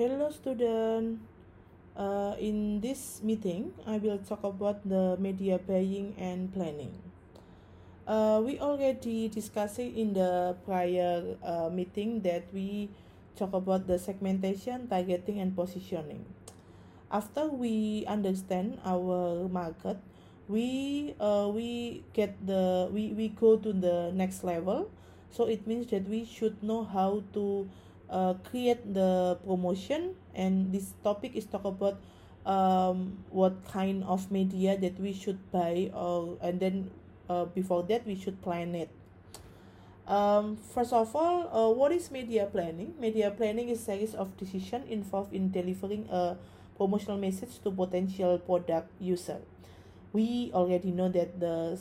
Hello student. Uh, in this meeting, I will talk about the media buying and planning. Uh, we already discussed in the prior uh, meeting that we talk about the segmentation, targeting, and positioning. After we understand our market, we uh, we get the we, we go to the next level. So it means that we should know how to uh, create the promotion. And this topic is talk about um, what kind of media that we should buy or and then uh, before that we should plan it. Um, first of all uh, what is media planning? Media planning is series of decision involved in delivering a promotional message to potential product user. We already know that the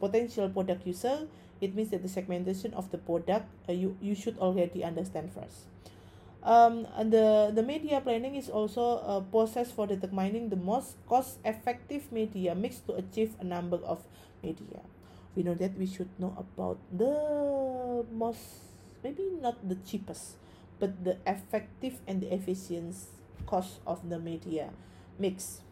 potential product user it means that the segmentation of the product uh, you you should already understand first. Um, and the the media planning is also a process for determining the most cost effective media mix to achieve a number of media. We know that we should know about the most maybe not the cheapest but the effective and the efficient cost of the media mix.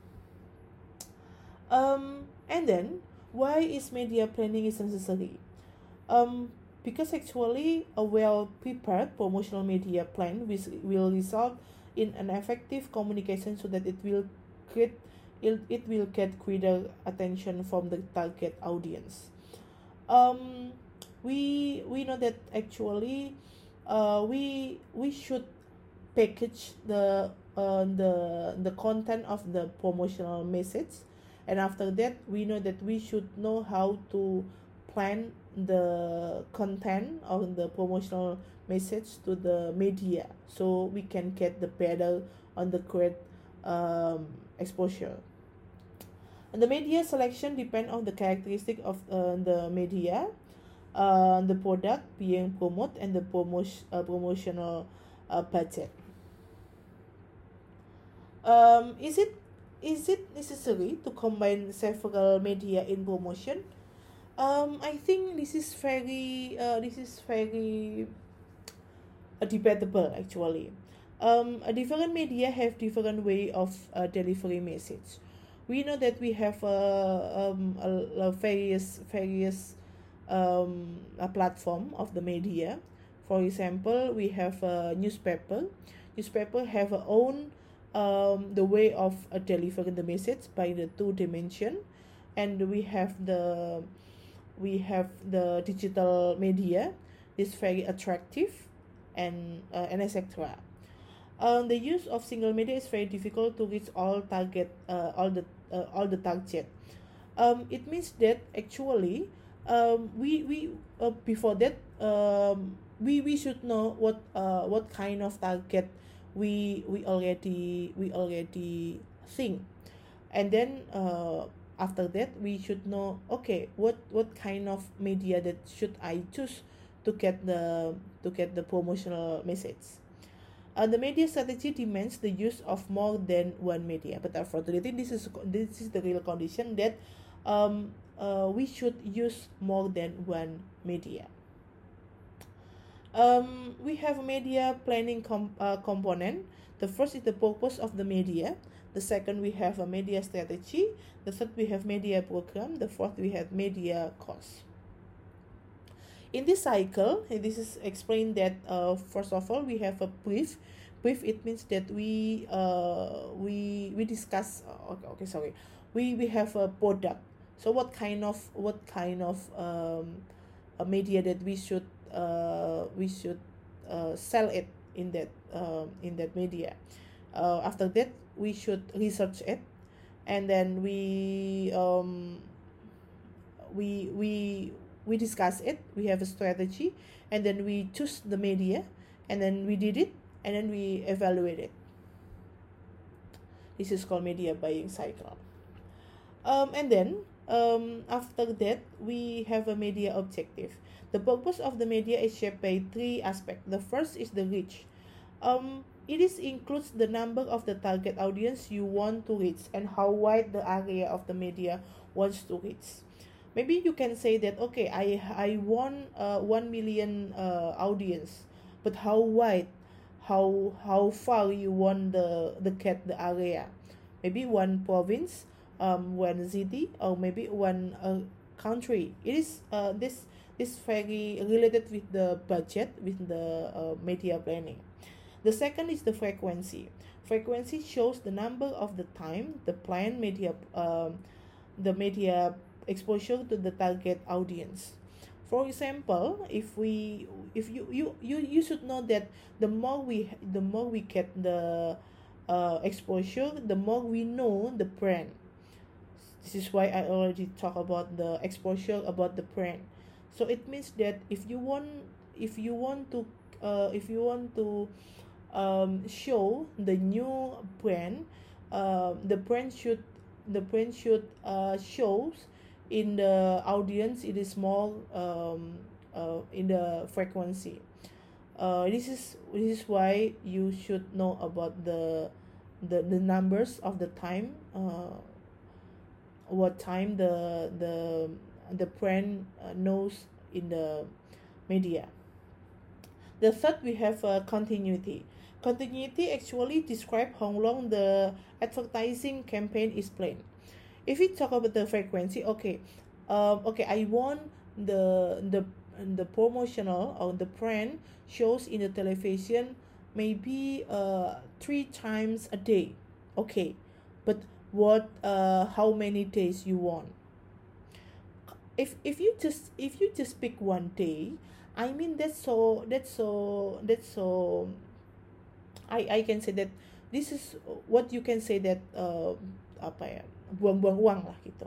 Um and then why is media planning is necessary um, because actually a well prepared promotional media plan which will result in an effective communication so that it will create it, it will get greater attention from the target audience. Um we we know that actually uh we we should package the uh the the content of the promotional message. And after that we know that we should know how to plan the content of the promotional message to the media so we can get the better on the correct um, exposure. And the media selection depend on the characteristic of uh, the media uh, the product being promoted and the promotion uh, promotional uh, budget. Um, is it is it necessary to combine several media in promotion um I think this is very uh this is very debatable actually. Um different media have different way of uh, delivery message. We know that we have uh, um, a, a various various um, a platform of the media. For example we have a newspaper. Newspaper have a own um, the way of uh, delivering the message by the two dimension. And we have the we have the digital media is very attractive and uh, and etc um, the use of single media is very difficult to reach all target uh, all the uh, all the target. Um, it means that actually um, we we uh, before that um, we we should know what uh, what kind of target we we already we already think. And then uh, after that we should know okay what what kind of media that should i choose to get the to get the promotional message. Uh, the media strategy demands the use of more than one media. But unfortunately this is this is the real condition that um, uh, we should use more than one media. Um, we have a media planning com- uh, component. The first is the purpose of the media the second we have a media strategy. The third we have media program. The fourth we have media cost in this cycle this is explained that uh, first of all we have a brief. Brief it means that we uh, we we discuss uh, okay, okay sorry. We we have a product. So what kind of what kind of um, a media that we should uh, we should uh, sell it in that uh, in that media uh, after that we should research it. And then we um, we we we discuss it. We have a strategy. And then we choose the media. And then we did it. And then we evaluate it. This is called media buying cycle. Um, and then um, after that we have a media objective. The purpose of the media is shaped by three aspects. The first is the reach. Um, it is includes the number of the target audience you want to reach and how wide the area of the media wants to reach. Maybe you can say that okay i i want uh, 1 million uh, audience but how wide how how far you want the the cat the area? Maybe one province um one city or maybe one uh, country. It is uh this is very related with the budget with the uh, media planning the second is the frequency. Frequency shows the number of the time the planned media um, the media exposure to the target audience. For example if we if you you you, you should know that the more we the more we get the uh, exposure the more we know the brand. This is why i already talk about the exposure about the brand. So it means that if you want if you want to uh, if you want to um, show the new brand uh, the brand should the brand should uh, shows in the audience it is small um, uh, in the frequency. Uh, this is this is why you should know about the the, the numbers of the time uh, what time the the the brand uh, knows in the media. The third we have uh, continuity continuity actually describe how long the advertising campaign is planned. If we talk about the frequency okay um okay i want the the the promotional or the brand shows in the television maybe uh three times a day. Okay but what uh how many days you want? If if you just if you just pick one day i mean that's so that's so that's so i i can say that this is what you can say that uh apa ya buang-buang uang lah gitu.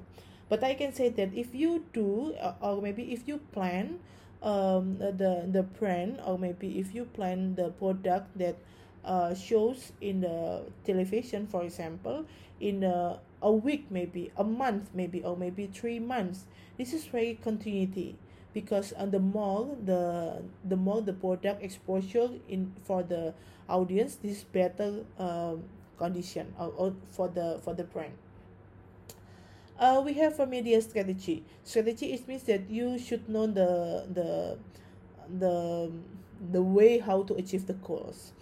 But i can say that if you do uh, or maybe if you plan um the the brand or maybe if you plan the product that uh, shows in the television for example in a, a week maybe a month maybe or maybe three months this is very continuity. Because on the more the the more the product exposure in for the audience this better um, condition or, or for the for the brand. Uh, we have a media strategy. Strategy it means that you should know the the the the way how to achieve the goals.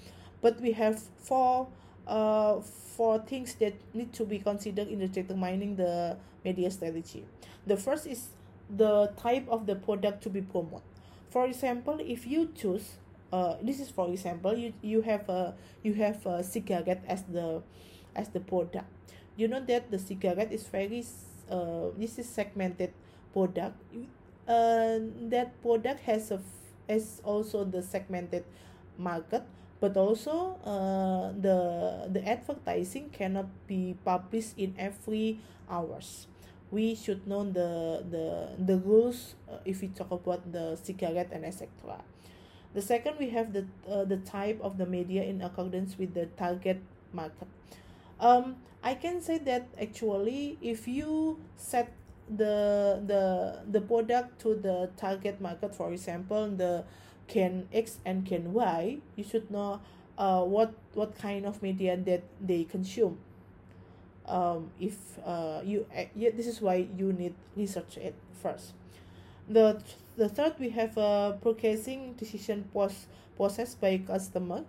But we have four uh four things that need to be considered in determining the media strategy. The first is the type of the product to be promoted. For example if you choose uh this is for example you you have a you have a cigarette as the as the product. You know that the cigarette is very uh this is segmented product. Uh that product has a has also the segmented market but also uh, the the advertising cannot be published in every hours. We should know the the the rules uh, if we talk about the cigarette and etc the second we have the uh, the type of the media in accordance with the target market um i can say that actually if you set the the the product to the target market for example the Gen X and Gen Y, you should know uh, what what kind of media that they consume. Um, if uh, you uh, yeah, this is why you need research it first. The the third we have a purchasing decision post process by customer.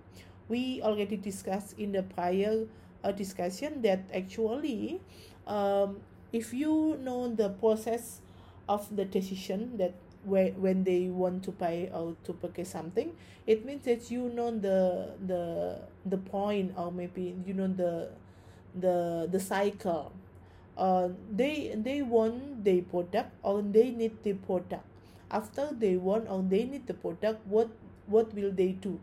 We already discussed in the prior uh, discussion that actually, um, if you know the process of the decision that where when they want to buy or to purchase something it means that you know the the the point or maybe you know the the the cycle uh they they want the product or they need the product after they want or they need the product what what will they do?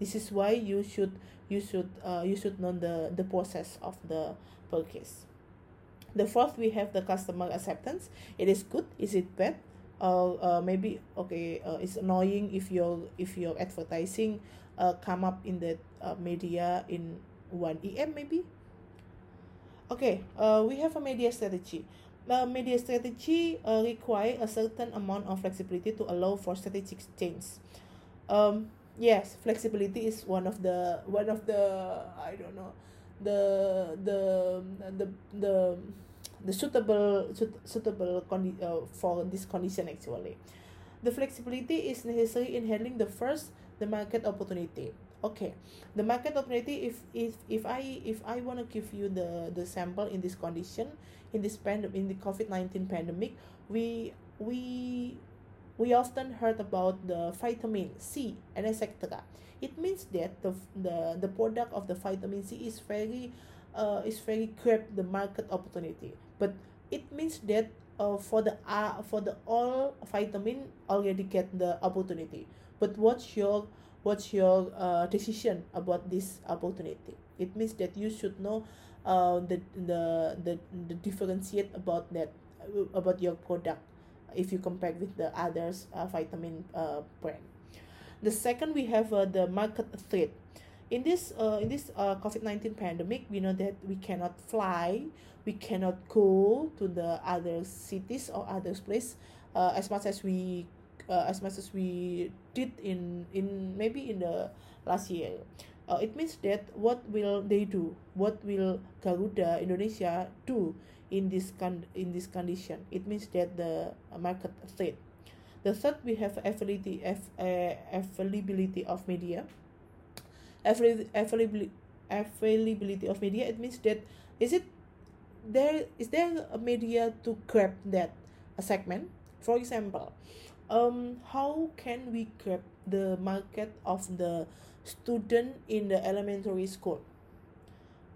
This is why you should you should uh you should know the the process of the purchase. The fourth we have the customer acceptance. It is good is it bad? Or uh, maybe okay uh, it's annoying if your if your advertising uh, come up in the uh, media in one em maybe okay uh, we have a media strategy. Uh, media strategy uh, require a certain amount of flexibility to allow for strategic change. Um yes flexibility is one of the one of the i don't know the the the the the suitable suit, suitable condi- uh, for this condition actually. The flexibility is necessary in handling the first the market opportunity okay the market opportunity if if if i if i want to give you the the sample in this condition in this pandemic in the covid-19 pandemic we we we often heard about the vitamin c and etc it means that the the the product of the vitamin c is very uh is very grab the market opportunity. But it means that uh, for the uh, for the all vitamin already get the opportunity. But what's your what's your uh, decision about this opportunity? It means that you should know uh, the, the the the differentiate about that uh, about your product if you compare with the others uh, vitamin uh, brand. The second we have uh, the market threat. In this uh, in this uh, covid-19 pandemic we know that we cannot fly we cannot go to the other cities or other place uh, as much as we uh, as much as we did in in maybe in the last year. Uh, it means that what will they do? What will Garuda Indonesia do in this con in this condition? It means that the market threat the third we have availability uh, availability of media. Availability availability of media it means that is it there is there a media to grab that a segment? For example um how can we grab the market of the student in the elementary school?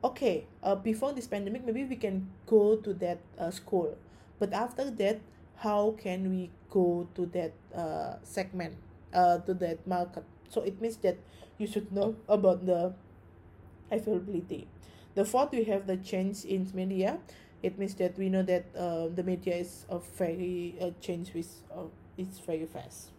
Okay uh, before this pandemic maybe we can go to that uh, school. But after that how can we go to that uh, segment uh, to that market? So it means that you should know about the availability. The fourth we have the change in media. It means that we know that uh, the media is a very uh, change with uh, it's very fast.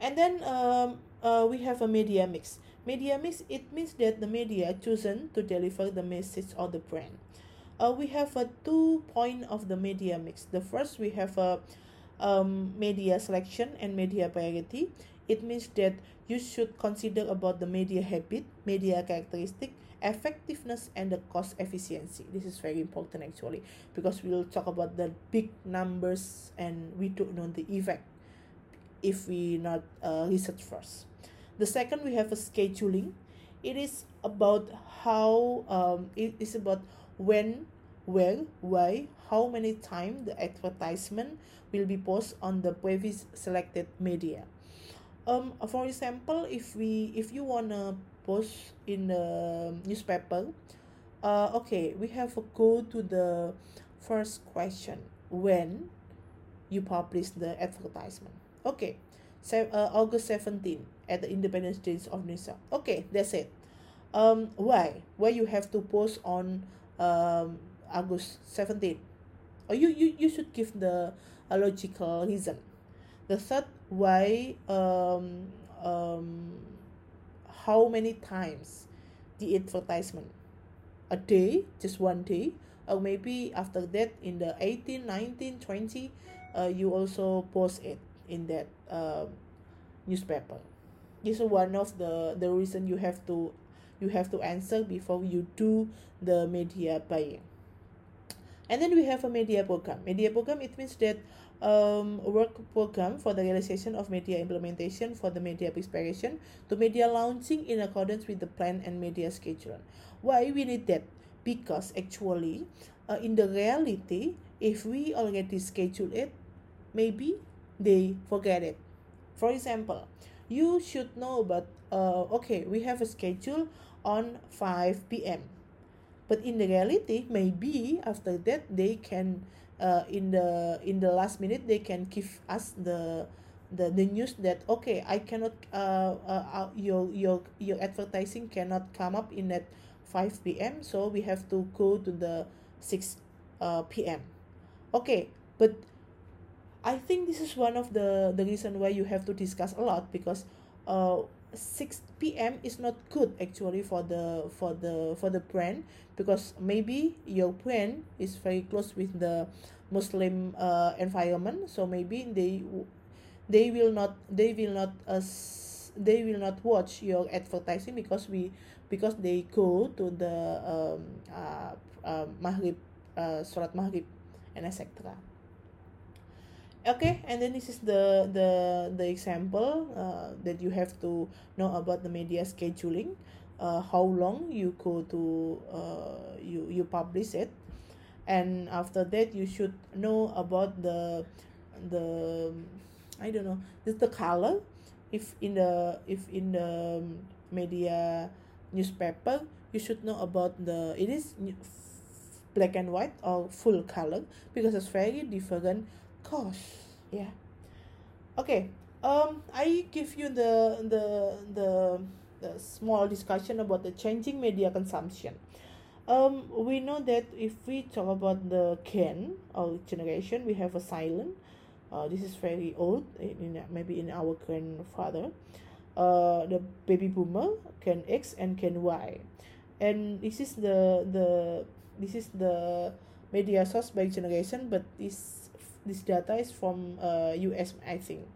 And then um, uh, we have a media mix. Media mix it means that the media chosen to deliver the message or the brand. Uh, we have a two point of the media mix. The first we have a um, media selection and media priority. It means that you should consider about the media habit media characteristic effectiveness and the cost efficiency. This is very important actually because we'll talk about the big numbers and we don't know the effect if we not uh, research first. The second we have a scheduling. It is about how um, it is about when where why how many time the advertisement will be posted on the previous selected media. Um for example if we if you wanna post in the newspaper. Uh okay we have to go to the first question. When you publish the advertisement. Okay so uh, august 17 at the independence day of nisa okay that's it. Um why? Why you have to post on um august 17 or you you, you should give the a logical reason. The third why um um how many times the advertisement? A day? Just one day? Or maybe after that in the 18 19 20 uh, you also post it in that uh, newspaper. This is one of the the reason you have to you have to answer before you do the media buying and then we have a media program media program it means that um, work program for the realization of media implementation for the media preparation to media launching in accordance with the plan and media schedule. Why we need that? Because actually, uh, in the reality, if we already schedule it, maybe they forget it. For example, you should know but uh, okay, we have a schedule on 5 p.m. But in the reality, maybe after that they can uh, in the in the last minute they can give us the the, the news that okay I cannot uh, uh, uh your your your advertising cannot come up in at 5 p.m. so we have to go to the 6 uh, p.m. okay but I think this is one of the the reason why you have to discuss a lot because uh 6 p.m. is not good actually for the for the for the brand because maybe your brand is very close with the Muslim uh, environment so maybe they they will not they will not uh, they will not watch your advertising because we because they go to the um, uh, uh, maghrib uh, salat maghrib and etc okay and then this is the the the example uh, that you have to know about the media scheduling uh, how long you go to uh, you you publish it. And after that you should know about the the i don't know this the color. If in the if in the media newspaper you should know about the it is black and white or full color because it's very different cost yeah. Okay um i give you the the the, the small discussion about the changing media consumption. Um we know that if we talk about the Gen or generation we have a silent uh, this is very old in, maybe in our grandfather uh the baby boomer Gen X and Gen Y. And this is the the this is the media source by generation but this this data is from uh, US I think.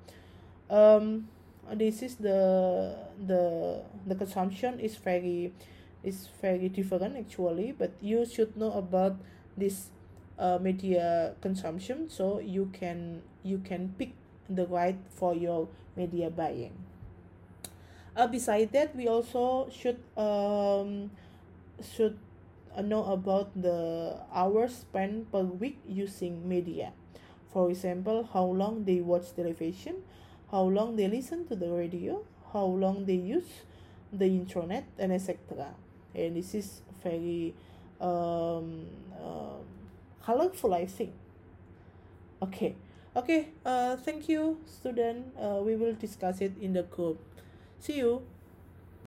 Um this is the the the consumption is very is very different actually but you should know about this uh, media consumption. So you can you can pick the right for your media buying. Uh, beside that we also should um should uh, know about the hours spent per week using media. For example, how long they watch television, how long they listen to the radio, how long they use the internet, and etc. And this is very um, uh, colorful, I think. Okay, okay. Uh, thank you, student. Uh, we will discuss it in the group. See you.